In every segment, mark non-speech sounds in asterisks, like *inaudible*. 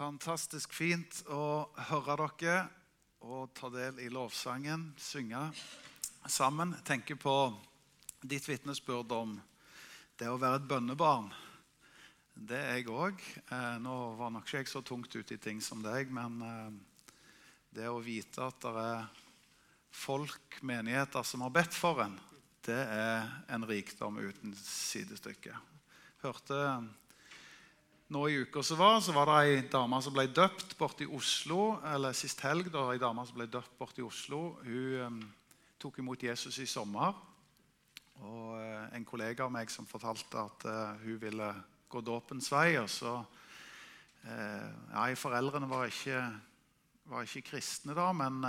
Fantastisk fint å høre dere og ta del i lovsangen, synge sammen. Tenke på ditt vitnesbyrd om det å være et bønnebarn. Det er jeg òg. Nå var nok ikke jeg så tungt ute i ting som deg, men eh, det å vite at det er folk, menigheter, som har bedt for en, det er en rikdom uten sidestykke. Hørte nå I uka som var, så var det ei dame som ble døpt borte i Oslo. Eller sist helg, da, ei dame som ble døpt borte i Oslo. Hun um, tok imot Jesus i sommer. Og uh, en kollega av meg som fortalte at uh, hun ville gå dåpens vei. Og så ja, Foreldrene var ikke, var ikke, kristne da, men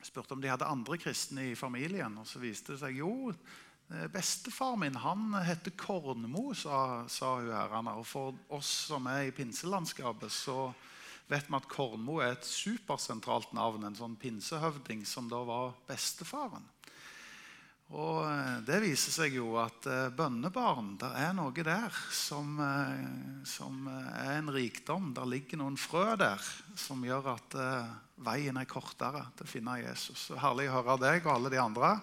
spurte om de hadde andre kristne i familien. Og så viste det seg jo Eh, bestefar min han heter Kornmo, sa, sa hun her. Og for oss som er i pinselandskapet, så vet vi at Kornmo er et supersentralt navn. En sånn pinsehøvding som da var bestefaren. Og eh, det viser seg jo at eh, bønnebarn, det er noe der som, som er en rikdom. Der ligger noen frø der som gjør at veien er kortere til å finne Jesus. Herlig å høre deg og alle de andre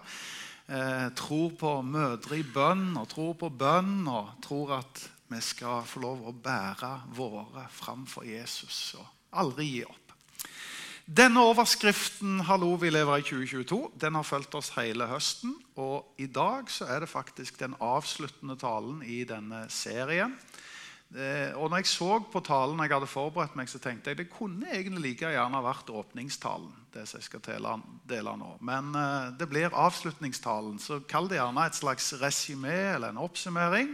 eh, tror på mødre i bønn og tror på bønn og tror at vi skal få lov å bære våre framfor Jesus og aldri gi opp. Denne overskriften 'Hallo, vi lever i 2022' den har fulgt oss hele høsten. Og i dag så er det faktisk den avsluttende talen i denne serien. Eh, og når jeg så på talen jeg hadde forberedt meg, så tenkte jeg det kunne egentlig like gjerne vært åpningstalen. det som jeg skal dele nå. Men eh, det blir avslutningstalen. Så kall det gjerne et slags resymé eller en oppsummering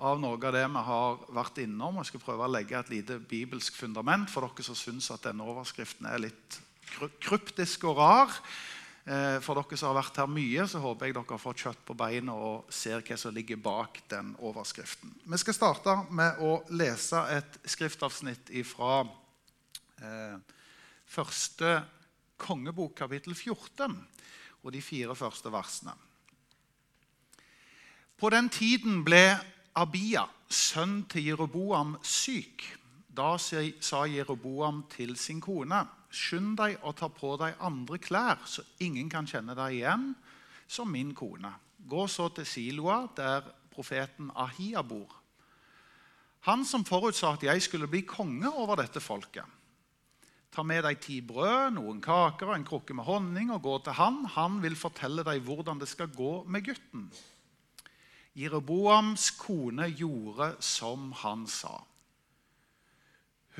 av noe av det vi har vært innom. Jeg skal prøve å legge et lite bibelsk fundament for dere som syns at denne overskriften er litt kryptisk og rar. Eh, for dere som har vært her mye, så håper jeg dere har fått kjøtt på beina og ser hva som ligger bak den overskriften. Vi skal starte med å lese et skriftavsnitt fra eh, første kongebok, kapittel 14, og de fire første versene. På den tiden ble Abia, sønn til Jeroboam, syk. Da sa Jeroboam til sin kone.: Skynd deg og ta på deg andre klær, så ingen kan kjenne deg igjen som min kone. Gå så til Siloa, der profeten Ahia bor. Han som forutsa at jeg skulle bli konge over dette folket. Ta med deg ti brød, noen kaker og en krukke med honning, og gå til han. Han vil fortelle deg hvordan det skal gå med gutten. Jireboams kone gjorde som han sa.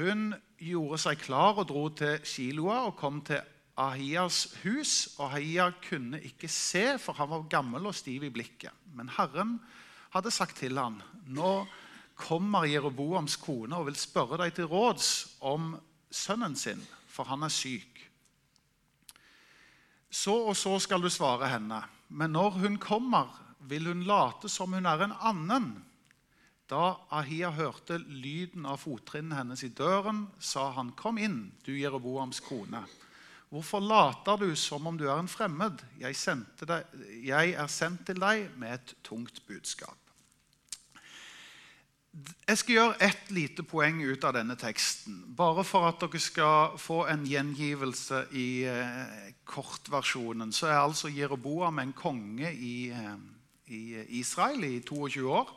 Hun gjorde seg klar og dro til Shiloa og kom til Ahias hus. Og Ahia kunne ikke se, for han var gammel og stiv i blikket. Men Herren hadde sagt til han, nå kommer Jeroboams kone og vil spørre deg til råds om sønnen sin, for han er syk. Så og så skal du svare henne, men når hun kommer, vil hun late som hun er en annen da Ahia hørte lyden av fottrinnene hennes i døren, sa han, 'Kom inn, du Jeroboams kone.' 'Hvorfor later du som om du er en fremmed?' Jeg, deg, 'Jeg er sendt til deg med et tungt budskap.' Jeg skal gjøre ett lite poeng ut av denne teksten. Bare for at dere skal få en gjengivelse i eh, kortversjonen. Så er altså Jeroboam en konge i, eh, i Israel i 22 år.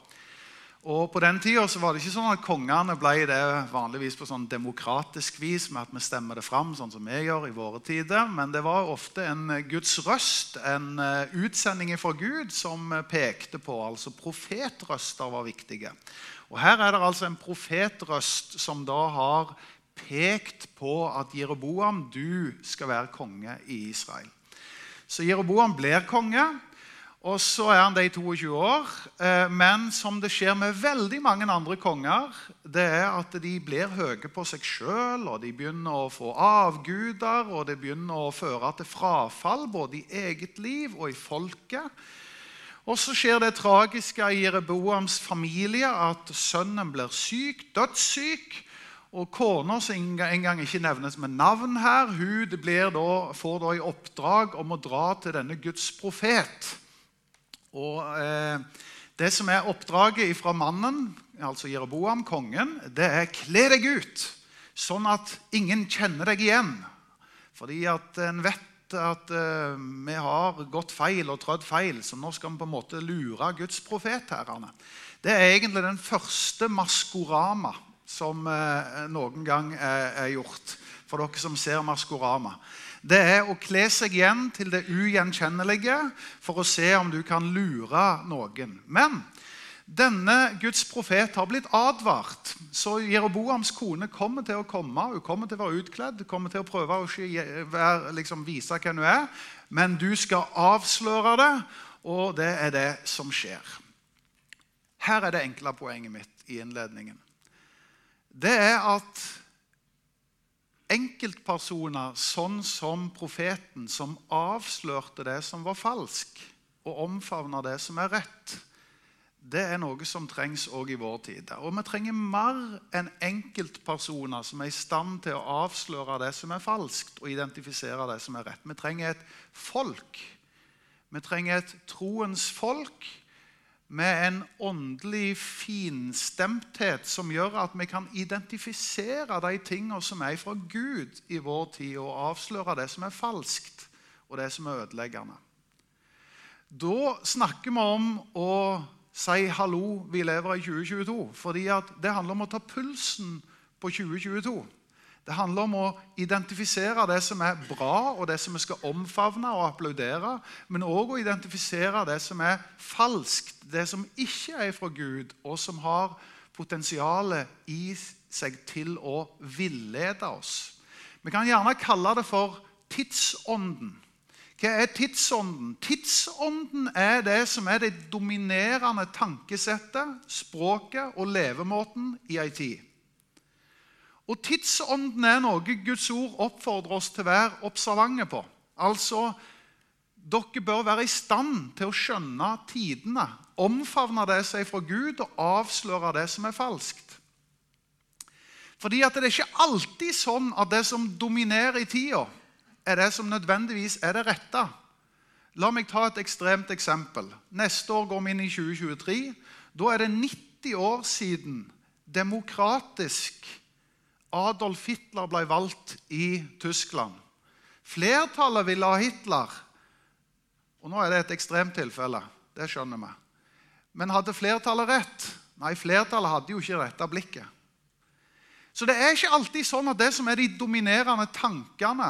Og På den tida var det ikke sånn at kongene ble det vanligvis på sånn demokratisk vis med at vi stemmer det fram, sånn som vi gjør i våre tider. Men det var ofte en Guds røst, en eh, utsending fra Gud, som pekte på. Altså profetrøster var viktige. Og Her er det altså en profetrøst som da har pekt på at Jeroboam, du skal være konge i Israel. Så Jeroboam blir konge. Og så er han det i 22 år. Eh, men som det skjer med veldig mange andre konger, det er at de blir høye på seg sjøl, og de begynner å få avguder, og det begynner å føre til frafall både i eget liv og i folket. Og så skjer det tragiske i Jereboams familie at sønnen blir syk, dødssyk. Og kona, som engang ikke nevnes med navn her, hun da, får da i oppdrag om å dra til denne Guds profet og eh, Det som er oppdraget fra mannen, altså Jeroboam, kongen, det er kle deg ut. sånn at ingen kjenner deg igjen. Fordi at en vet at eh, vi har gått feil og trødd feil, så nå skal vi på en måte lure Guds profetherrene. Det er egentlig den første Maskorama som eh, noen gang er, er, gjort. For dere som ser Maskorama. Det er å kle seg igjen til det ugjenkjennelige for å se om du kan lure noen. Men denne Guds profet har blitt advart. Så Jeroboams kone kommer til å komme. Hun kommer til å være utkledd, kommer til å prøve å liksom, vise hvem hun er. Men du skal avsløre det, og det er det som skjer. Her er det enkle poenget mitt i innledningen. Det er at enkeltpersoner sånn som profeten, som avslørte det som var falsk, og omfavna det som er rett, det er noe som trengs òg i vår tid. Og vi trenger mer enn enkeltpersoner som er i stand til å avsløre det som er falskt, og identifisere det som er rett. Vi trenger et folk. Vi trenger et troens folk med en åndelig finstemthet som gjør at vi kan identifisere de tingene som er fra Gud i vår tid, og avsløre det som er falskt, og det som er ødeleggende. Da snakker vi om å si 'hallo, vi lever i 2022'. fordi det handler om å ta pulsen på 2022. Det handler om å identifisere det som er bra, og det som vi skal omfavne og applaudere. Men òg å identifisere det som er falskt, det som ikke er fra Gud, og som har potensialet i seg til å villede oss. Vi kan gjerne kalle det for tidsånden. Hva er tidsånden? Tidsånden er det som er det dominerende tankesettet, språket og levemåten i ei tid. Og tidsånden er noe Guds ord oppfordrer oss til å være observante på. Altså, dere bør være i stand til å skjønne tidene, omfavne det som er fra Gud, og avsløre det som er falskt. Fordi at det er ikke alltid sånn at det som dominerer i tida, er det som nødvendigvis er det rette. La meg ta et ekstremt eksempel. Neste år går vi inn i 2023. Da er det 90 år siden demokratisk Adolf Hitler ble valgt i Tyskland. Flertallet ville ha Hitler. Og Nå er det et ekstremt tilfelle. Det skjønner vi. Men hadde flertallet rett? Nei, flertallet hadde jo ikke retta blikket. Så det er ikke alltid sånn at det som er de dominerende tankene,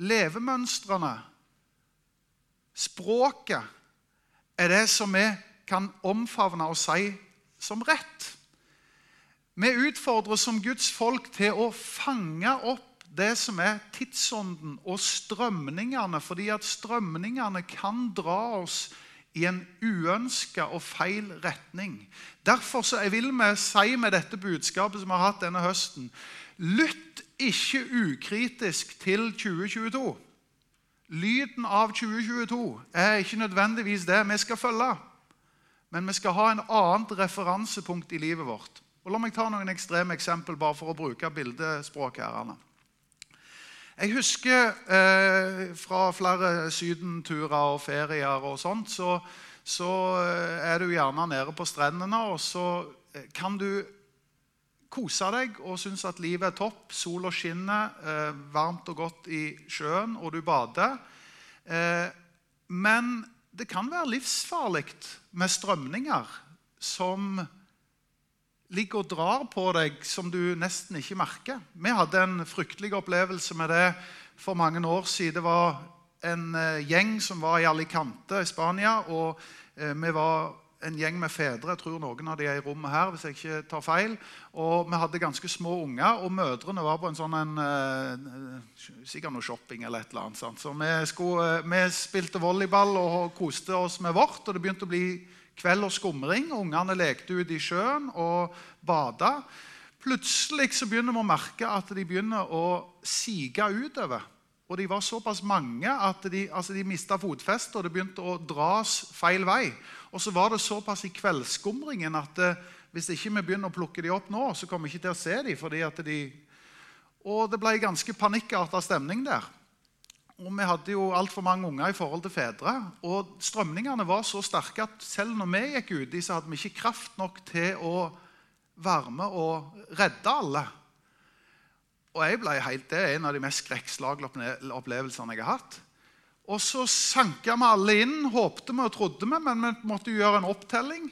levemønstrene, språket, er det som vi kan omfavne og si som rett. Vi utfordres som Guds folk til å fange opp det som er tidsånden og strømningene, fordi at strømningene kan dra oss i en uønska og feil retning. Derfor vil vi si med dette budskapet som vi har hatt denne høsten Lytt ikke ukritisk til 2022. Lyden av 2022 er ikke nødvendigvis det vi skal følge. Men vi skal ha en annet referansepunkt i livet vårt. Og La meg ta noen ekstreme eksempel bare for å bruke bildespråk. Jeg husker eh, fra flere sydenturer og ferier og sånt, så, så eh, er du gjerne nede på strendene, og så eh, kan du kose deg og synes at livet er topp. Sola skinner, eh, varmt og godt i sjøen, og du bader. Eh, men det kan være livsfarlig med strømninger som ligger og drar på deg som du nesten ikke merker. Vi hadde en fryktelig opplevelse med det for mange år siden. Det var en eh, gjeng som var i Alicante i Spania. og eh, vi var en gjeng med fedre. Jeg tror noen av de er i rommet her. hvis jeg ikke tar feil. Og Vi hadde ganske små unger, og mødrene var på en sånn en, uh, Sikkert noe shopping eller et eller annet. Sant? Så vi, skulle, vi, spilte volleyball og koste oss med vårt. og Det begynte å bli kveld og skumring. Ungene lekte ute i sjøen og bada. Plutselig så begynner vi å merke at de begynner å sige utover. Og de var såpass mange at de, altså de mista fotfestet, og det begynte å dras feil vei. Og så var det såpass i kveldsskumringen at eh, hvis ikke vi begynner å plukke dem opp nå, så kommer vi ikke til å se dem. fordi at de... Og det ble ganske panikkarta stemning der. Og vi hadde jo altfor mange unger i forhold til fedre. Og strømningene var så sterke at selv når vi gikk uti, så hadde vi ikke kraft nok til å være med og redde alle. Og jeg ble helt, Det er en av de mest skrekkslagne opplevelsene jeg har hatt. Og så sanka vi alle inn, håpte vi og trodde vi, men vi måtte jo gjøre en opptelling.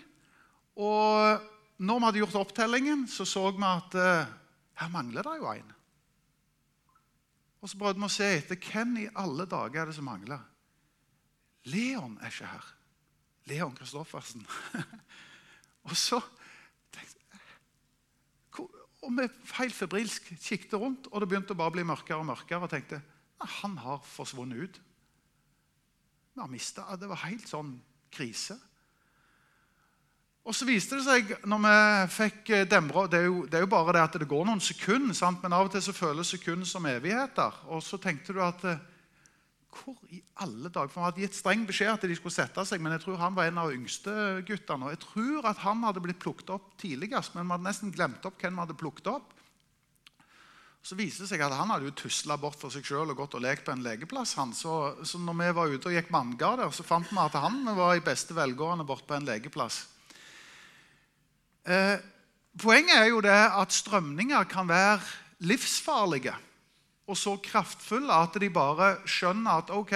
Og når vi hadde gjort opptellingen, så så vi at uh, her mangler det jo en. Og så prøvde vi å se etter hvem i alle dager er det som mangler. Leon er ikke her. Leon Kristoffersen. *laughs* og så og vi helt febrilsk kikket rundt, og det begynte å bare bli mørkere og mørkere. Og tenkte han har forsvunnet ut. Vi har mista Det var helt sånn krise. Og så viste det seg, når vi fikk eh, demre det, det, er jo bare det at det går noen sekunder, sant? men av og til så føles sekunder som evigheter. Og så tenkte du at eh, hvor i alle dager For Han hadde gitt streng beskjed at de skulle sette seg, men jeg tror han var en av yngste guttene. Og jeg tror at han hadde blitt plukket opp tidligst, men vi hadde nesten glemt opp hvem vi hadde plukket opp. Så viste det seg at Han hadde jo tusla bort for seg sjøl og gått og lekt på en legeplass. han. Så, så når vi var ute og gikk manngard der, så fant vi at han var i beste velgående bort på en legeplass. Eh, poenget er jo det at strømninger kan være livsfarlige og så kraftfulle at de bare skjønner at ok,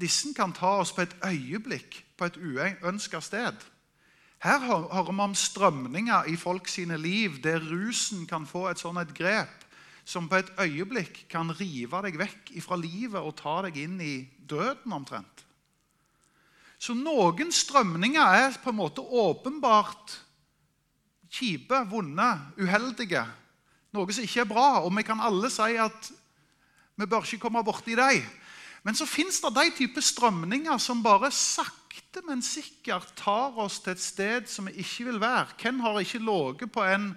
disse kan ta oss på et øyeblikk på et uønska sted. Her hører vi om strømninger i folk sine liv der rusen kan få et sånt et grep som på et øyeblikk kan rive deg vekk fra livet og ta deg inn i døden omtrent. Så noen strømninger er på en måte åpenbart kjipe, vonde, uheldige. Noe som ikke er bra. Og vi kan alle si at vi bør ikke komme borti dem. Men så fins det de typer strømninger som bare sakte, men sikkert tar oss til et sted som vi ikke vil være. Hvem har ikke ligget på en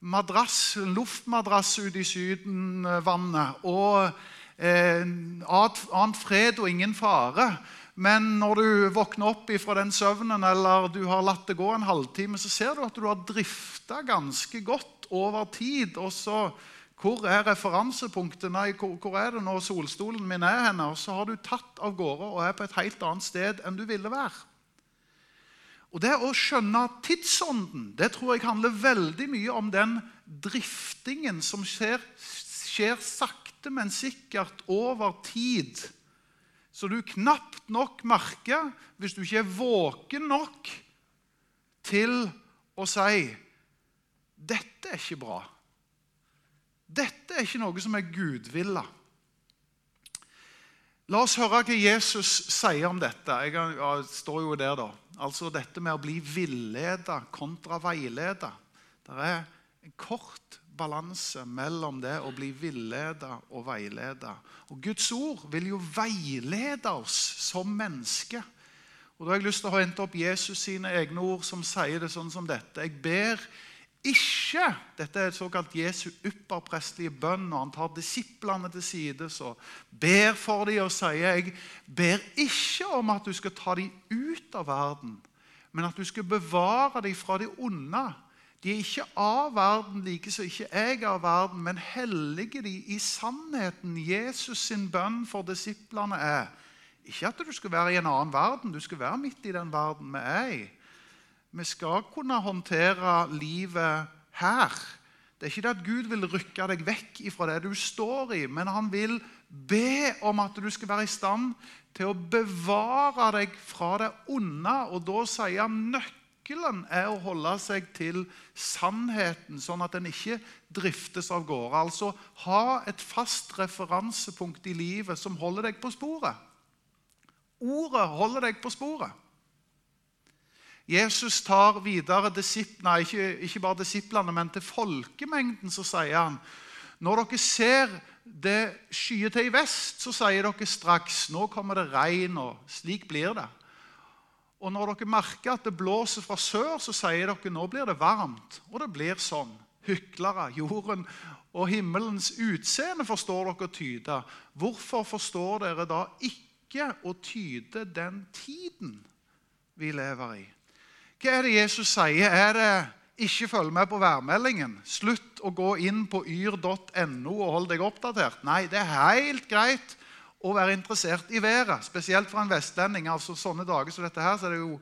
madrass, en luftmadrass ute i Sydenvannet og eh, annet fred og ingen fare? Men når du våkner opp fra den søvnen eller du har latt det gå en halvtime, så ser du at du har drifta ganske godt over tid. og så hvor er referansepunktet? Nei, hvor, hvor, er det når solstolen min er henne? Og så har du tatt av gårde og er på et helt annet sted enn du ville være. Og Det å skjønne tidsånden det tror jeg handler veldig mye om den driftingen som skjer, skjer sakte, men sikkert over tid. Så du knapt nok merker, hvis du ikke er våken nok til å si 'Dette er ikke bra'. Dette er ikke noe som er gudvilla. La oss høre hva Jesus sier om dette. Jeg står jo der da. Altså dette med å bli villeda kontra veileda. Det er en kort balanse mellom det å bli villeda og veileda. Og Guds ord vil jo veilede oss som mennesker. Og Da har jeg lyst til å hente opp Jesus sine egne ord, som sier det sånn som dette. Jeg ber ikke Dette er et såkalt Jesu ypperprestelige bønn, og han tar disiplene til side og ber for dem og sier jeg ber ikke om at du skal ta dem ut av verden, men at du skal bevare dem fra det onde. De er ikke av verden, like så ikke jeg er av verden, men hellige de i sannheten. Jesus sin bønn for disiplene er ikke at du skal være i en annen verden, du skal være midt i den verden vi er i. Vi skal kunne håndtere livet her. Det er ikke det at Gud vil rykke deg vekk fra det du står i, men han vil be om at du skal være i stand til å bevare deg fra det onde. Og da sier han nøkkelen er å holde seg til sannheten, sånn at den ikke driftes av gårde. Altså ha et fast referansepunkt i livet som holder deg på sporet. Ordet holder deg på sporet. Jesus tar videre nei, ikke, ikke, bare disiplene, men til folkemengden så sier han når dere ser det skyer til i vest, så sier dere straks nå kommer det regn, og slik blir det. Og når dere merker at det blåser fra sør, så sier dere nå blir det varmt. Og det blir sånn. Hyklere, jorden og himmelens utseende forstår dere å tyde. Hvorfor forstår dere da ikke å tyde den tiden vi lever i? Hva er det Jesus sier? Er det ikke følg med på værmeldingen? Slutt å gå inn på yr.no og hold deg oppdatert. Nei, det er helt greit å være interessert i været, spesielt for en vestlending. altså Sånne dager som dette her, så er det jo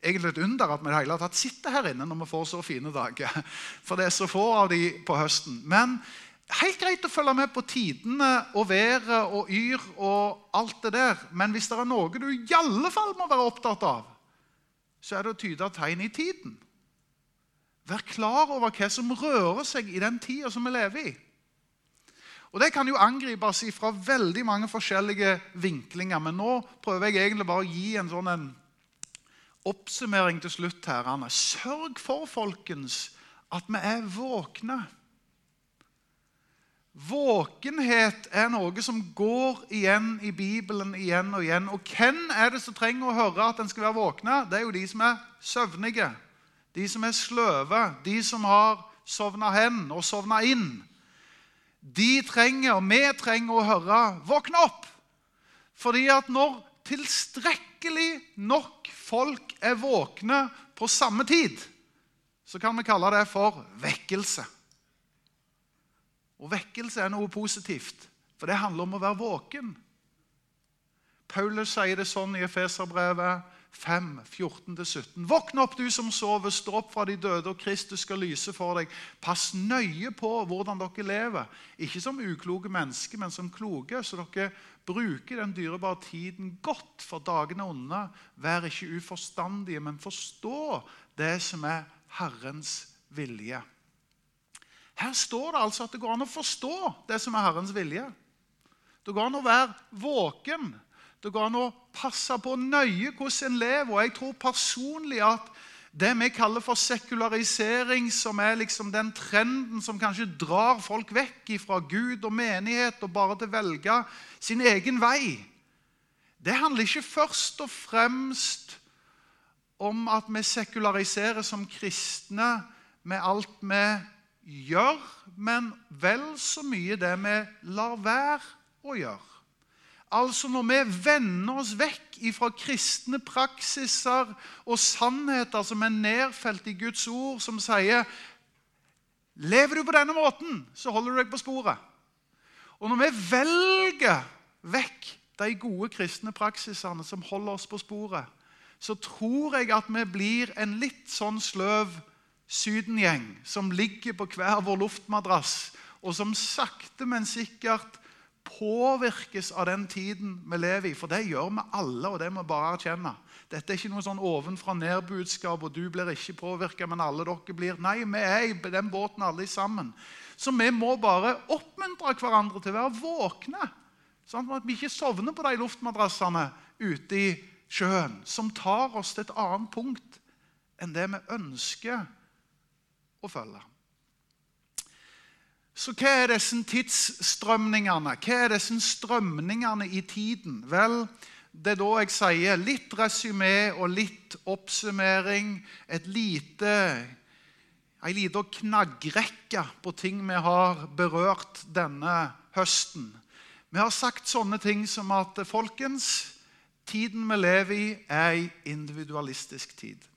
egentlig et under at vi hele tatt sitter her inne når vi får så fine dager. For det er så få av de på høsten. Men helt greit å følge med på tidene og været og yr og alt det der, men hvis det er noe du i alle fall må være opptatt av, så er det å tyde tegn i tiden. Vær klar over hva som rører seg i den tida som vi lever i. Og Det kan jo angripes fra veldig mange forskjellige vinklinger. Men nå prøver jeg egentlig bare å gi en sånn en oppsummering til slutt. her. Anne. Sørg for, folkens, at vi er våkne. Våkenhet er noe som går igjen i Bibelen igjen og igjen. Og hvem er det som trenger å høre at en skal være våkne? Det er jo de som er søvnige. De som er sløve. De som har sovna hen og sovna inn. De trenger, og vi trenger å høre 'våkne opp'. Fordi at når tilstrekkelig nok folk er våkne på samme tid, så kan vi kalle det for vekkelse. Og vekkelse er noe positivt, for det handler om å være våken. Paulus sier det sånn i Efeserbrevet 5, 14-17. Våkn opp, du som sover. Stå opp fra de døde, og Kristus skal lyse for deg. Pass nøye på hvordan dere lever. Ikke som ukloke mennesker, men som kloke, så dere bruker den dyrebare tiden godt, for dagene onde. Vær ikke uforstandige, men forstå det som er Herrens vilje. Her står det altså at det går an å forstå det som er Herrens vilje. Det går an å være våken. Det går an å passe på nøye hvordan en lever. Og jeg tror personlig at det vi kaller for sekularisering, som er liksom den trenden som kanskje drar folk vekk fra Gud og menighet og bare til å velge sin egen vei, det handler ikke først og fremst om at vi sekulariserer som kristne med alt vi gjør, men vel så mye det vi lar være å gjøre. Altså når vi vender oss vekk ifra kristne praksiser og sannheter som er nedfelt i Guds ord, som sier Lever du på denne måten, så holder du deg på sporet. Og når vi velger vekk de gode kristne praksisene som holder oss på sporet, så tror jeg at vi blir en litt sånn sløv sydengjeng som ligger på hver vår luftmadrass, og som sakte, men sikkert påvirkes av den tiden vi lever i. For det gjør vi alle, og det må vi bare erkjenne. Dette er ikke noe sånn ovenfra-ned-budskap, og du blir ikke påvirka, men alle dere blir. Nei, vi er i den båten alle sammen. Så vi må bare oppmuntre hverandre til å være våkne. Sånn at vi ikke sovner på de luftmadrassene ute i sjøen, som tar oss til et annet punkt enn det vi ønsker å følge. Så hva er disse tidsstrømningene? Hva er disse strømningene i tiden? Vel, det er da jeg sier litt resymé og litt oppsummering. Et lite, Ei lita knaggrekke på ting vi har berørt denne høsten. Vi har sagt sånne ting som at folkens, tiden vi lever i, er ei individualistisk tid.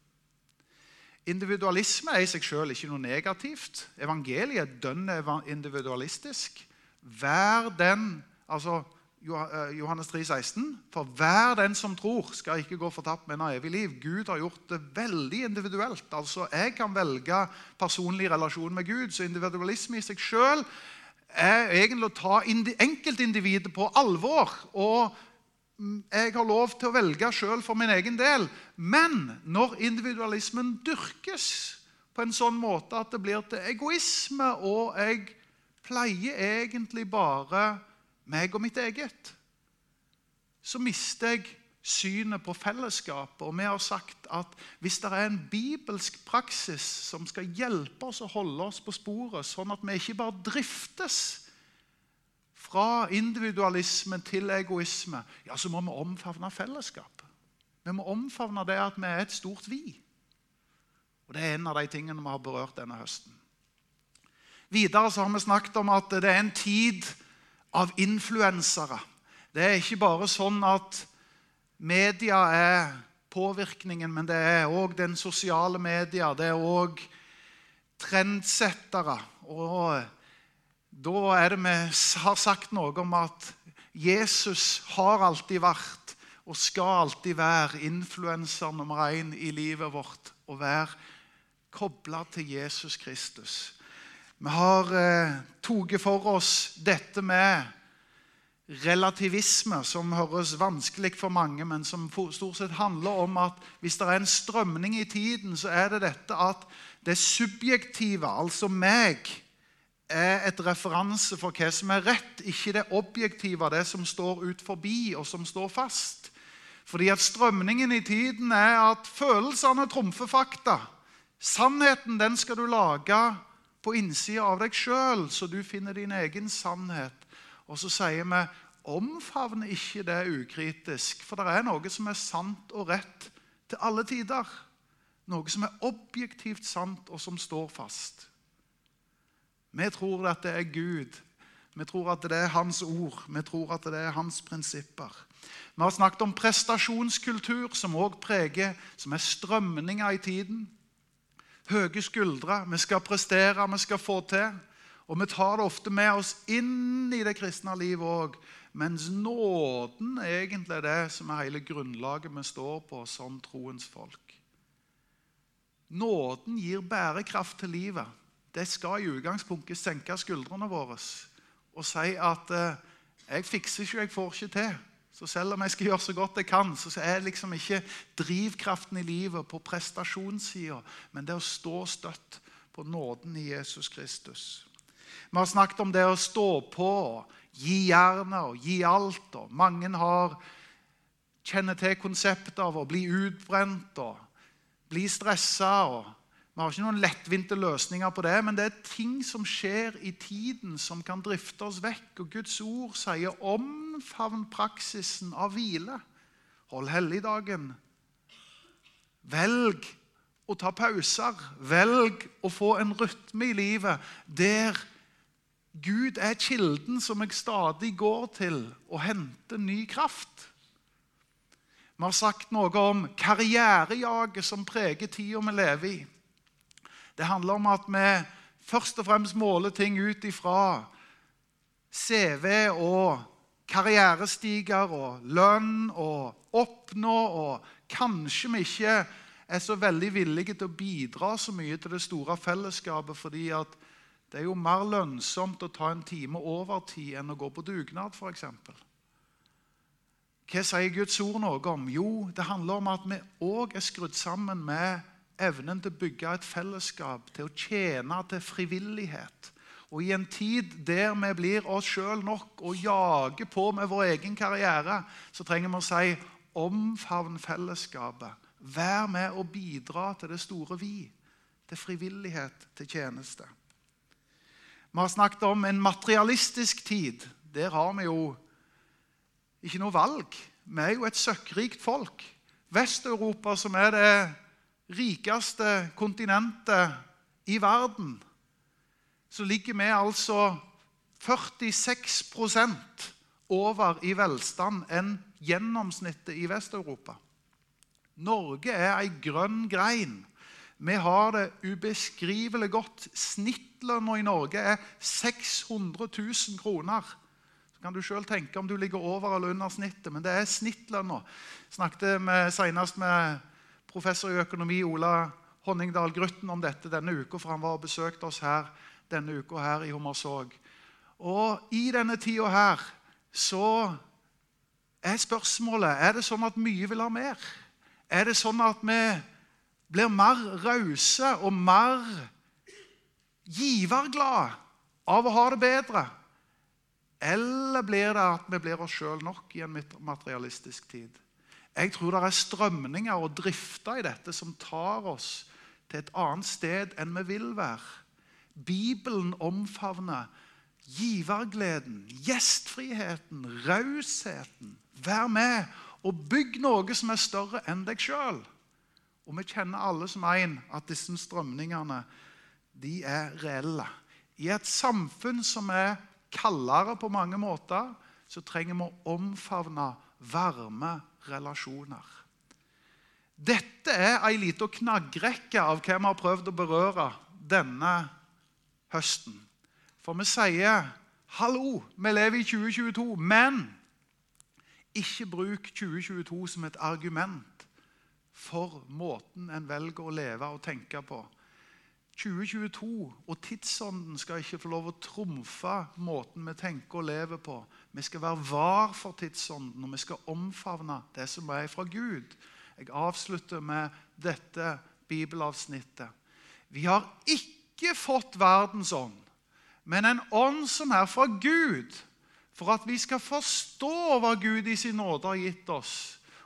Individualisme er i seg selv ikke noe negativt. Evangeliet er dønn individualistisk. Vær den altså eh, Johannes 3, 16, For hver den som tror, skal ikke gå fortapt, men ha evig liv. Gud har gjort det veldig individuelt. Altså, Jeg kan velge personlig relasjon med Gud. Så individualisme i seg selv er egentlig å ta enkeltindividet på alvor og jeg har lov til å velge sjøl for min egen del. Men når individualismen dyrkes på en sånn måte at det blir til egoisme, og jeg pleier egentlig bare meg og mitt eget, så mister jeg synet på fellesskapet. Og vi har sagt at hvis det er en bibelsk praksis som skal hjelpe oss å holde oss på sporet, sånn at vi ikke bare driftes fra individualisme til egoisme, ja, så må vi omfavne fellesskapet. Vi må omfavne det at vi er et stort vi. Og Det er en av de tingene vi har berørt denne høsten. Videre så har vi snakket om at det er en tid av influensere. Det er ikke bare sånn at media er påvirkningen, men det er òg den sosiale media. Det er òg trendsettere. Og da er det vi har sagt noe om at Jesus har alltid vært og skal alltid være influenser nummer én i livet vårt. Å være kobla til Jesus Kristus. Vi har eh, tatt for oss dette med relativisme, som høres vanskelig for mange, men som stort sett handler om at hvis det er en strømning i tiden, så er det dette at det subjektive, altså meg, er et referanse for hva som er rett, ikke det objektive, det som står ut forbi, og som står fast. Fordi at strømningen i tiden er at følelsene trumfer fakta. Sannheten den skal du lage på innsida av deg sjøl, så du finner din egen sannhet. Og så sier vi omfavne ikke det ukritisk, for det er noe som er sant og rett til alle tider. Noe som er objektivt sant, og som står fast. Vi tror at det er Gud. Vi tror at det er Hans ord. Vi tror at det er Hans prinsipper. Vi har snakket om prestasjonskultur, som også preger, som er strømninger i tiden. Høye skuldre. Vi skal prestere, vi skal få til. Og vi tar det ofte med oss inn i det kristne livet òg. Mens nåden er egentlig det som er hele grunnlaget vi står på som troens folk. Nåden gir bærekraft til livet. Det skal i utgangspunktet senke skuldrene våre og si at eh, 'jeg fikser ikke, jeg får ikke til'. Så selv om jeg skal gjøre så godt jeg kan, så er det liksom ikke drivkraften i livet på prestasjonssida, men det å stå støtt på nåden i Jesus Kristus. Vi har snakket om det å stå på, gi jernet og gi alt. og Mange har kjenner til konseptet av å bli utbrent og bli stressa. Vi har ikke noen lettvinte løsninger på det, men det er ting som skjer i tiden, som kan drifte oss vekk. Og Guds ord sier 'omfavn praksisen av hvile'. Hold helligdagen. Velg å ta pauser. Velg å få en rytme i livet der Gud er kilden som jeg stadig går til og henter ny kraft. Vi har sagt noe om karrierejaget som preger tida vi lever i. Det handler om at vi først og fremst måler ting ut ifra CV og karrierestiger og lønn og oppnå, og kanskje vi ikke er så veldig villige til å bidra så mye til det store fellesskapet fordi at det er jo mer lønnsomt å ta en time overtid enn å gå på dugnad, f.eks. Hva sier Guds ord noe om? Jo, det handler om at vi òg er skrudd sammen med evnen til å bygge et fellesskap, til å tjene til frivillighet. Og i en tid der vi blir oss sjøl nok og jager på med vår egen karriere, så trenger vi å si omfavn fellesskapet. Vær med og bidra til det store vi. Til frivillighet, til tjeneste. Vi har snakket om en materialistisk tid. Der har vi jo ikke noe valg. Vi er jo et søkkrikt folk. Vest-Europa, som er det rikeste kontinentet i verden, så ligger vi altså 46% over i velstand enn gjennomsnittet i Vest-Europa. Norge er ei grønn grein. Vi har det ubeskrivelig godt. Snittlønna i Norge er 600 000 kroner. Så kan du sjøl tenke om du ligger over eller under snittet, men det er snittlønna. Snakket senest med professor i økonomi Ola Honningdal Grutten om dette denne uka, for han var og besøkte oss her denne uka her i Hummersåk. Og i denne tida her så er spørsmålet er det sånn at mye vil ha mer. Er det sånn at vi blir mer rause og mer giverglade av å ha det bedre? Eller blir det at vi blir oss sjøl nok i en materialistisk tid? Jeg tror det er strømninger og drifter i dette som tar oss til et annet sted enn vi vil være. Bibelen omfavner givergleden, gjestfriheten, rausheten. Vær med og bygg noe som er større enn deg sjøl. Og vi kjenner alle som én at disse strømningene de er reelle. I et samfunn som er kaldere på mange måter, så trenger vi å omfavne varme relasjoner. Dette er ei lita knaggrekke av hva vi har prøvd å berøre denne høsten. For vi sier 'hallo, vi lever i 2022', men ikke bruk 2022 som et argument for måten en velger å leve og tenke på. 2022 og tidsånden skal ikke få lov å trumfe måten vi tenker og lever på. Vi skal være var for tidsånden, og vi skal omfavne det som er fra Gud. Jeg avslutter med dette bibelavsnittet. Vi har ikke fått verdens ånd, men en ånd som er fra Gud, for at vi skal forstå hva Gud i sin nåde har gitt oss.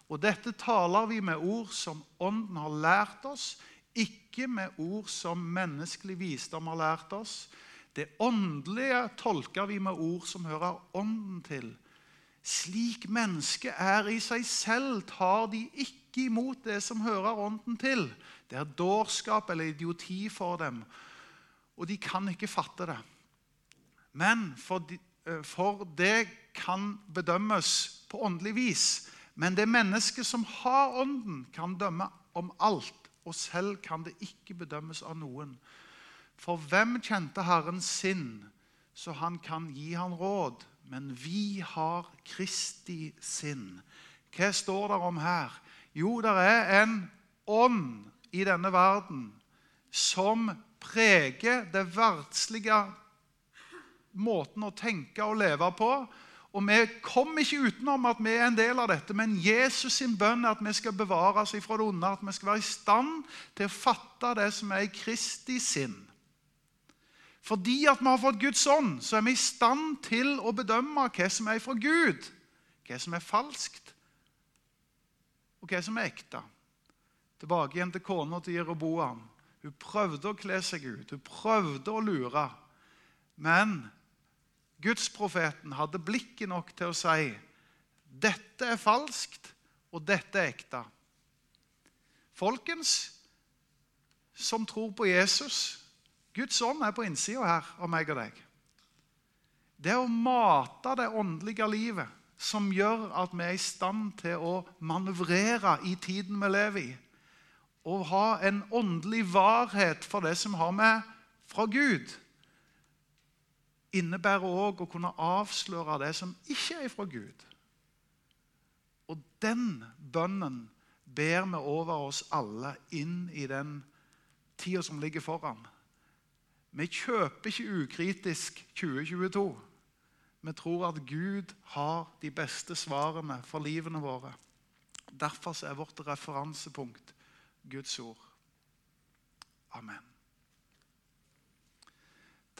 Og dette taler vi med ord som Ånden har lært oss, ikke med ord som menneskelig visdom har lært oss. Det åndelige tolker vi med ord som hører Ånden til. Slik mennesket er i seg selv, tar de ikke imot det som hører Ånden til. Det er dårskap eller idioti for dem, og de kan ikke fatte det. Men for, de, eh, for det kan bedømmes på åndelig vis. Men det mennesket som har Ånden, kan dømme om alt og selv kan det ikke bedømmes av noen. For hvem kjente Herrens sinn, så han kan gi han råd? Men vi har Kristi sinn. Hva står det om her? Jo, det er en ånd i denne verden som preger det verdslige måten å tenke og leve på, og Vi kommer ikke utenom at vi er en del av dette, men Jesus sin bønn er at vi skal bevare oss ifra det onde. At vi skal være i stand til å fatte det som er i Kristi sinn. Fordi at vi har fått Guds ånd, så er vi i stand til å bedømme hva som er fra Gud, hva som er falskt, og hva som er ekte. Tilbake igjen til kona til Jeroboam. Hun prøvde å kle seg ut, hun prøvde å lure. Men Gudsprofeten hadde blikket nok til å si dette er falskt, og dette er ekte. Folkens som tror på Jesus Guds ånd er på innsida her av meg og deg. Det å mate det åndelige livet som gjør at vi er i stand til å manøvrere i tiden vi lever i. Og ha en åndelig varhet for det som har med fra Gud innebærer òg å kunne avsløre det som ikke er fra Gud. Og den bønnen ber vi over oss alle inn i den tida som ligger foran. Vi kjøper ikke ukritisk 2022. Vi tror at Gud har de beste svarene for livene våre. Derfor er vårt referansepunkt Guds ord. Amen.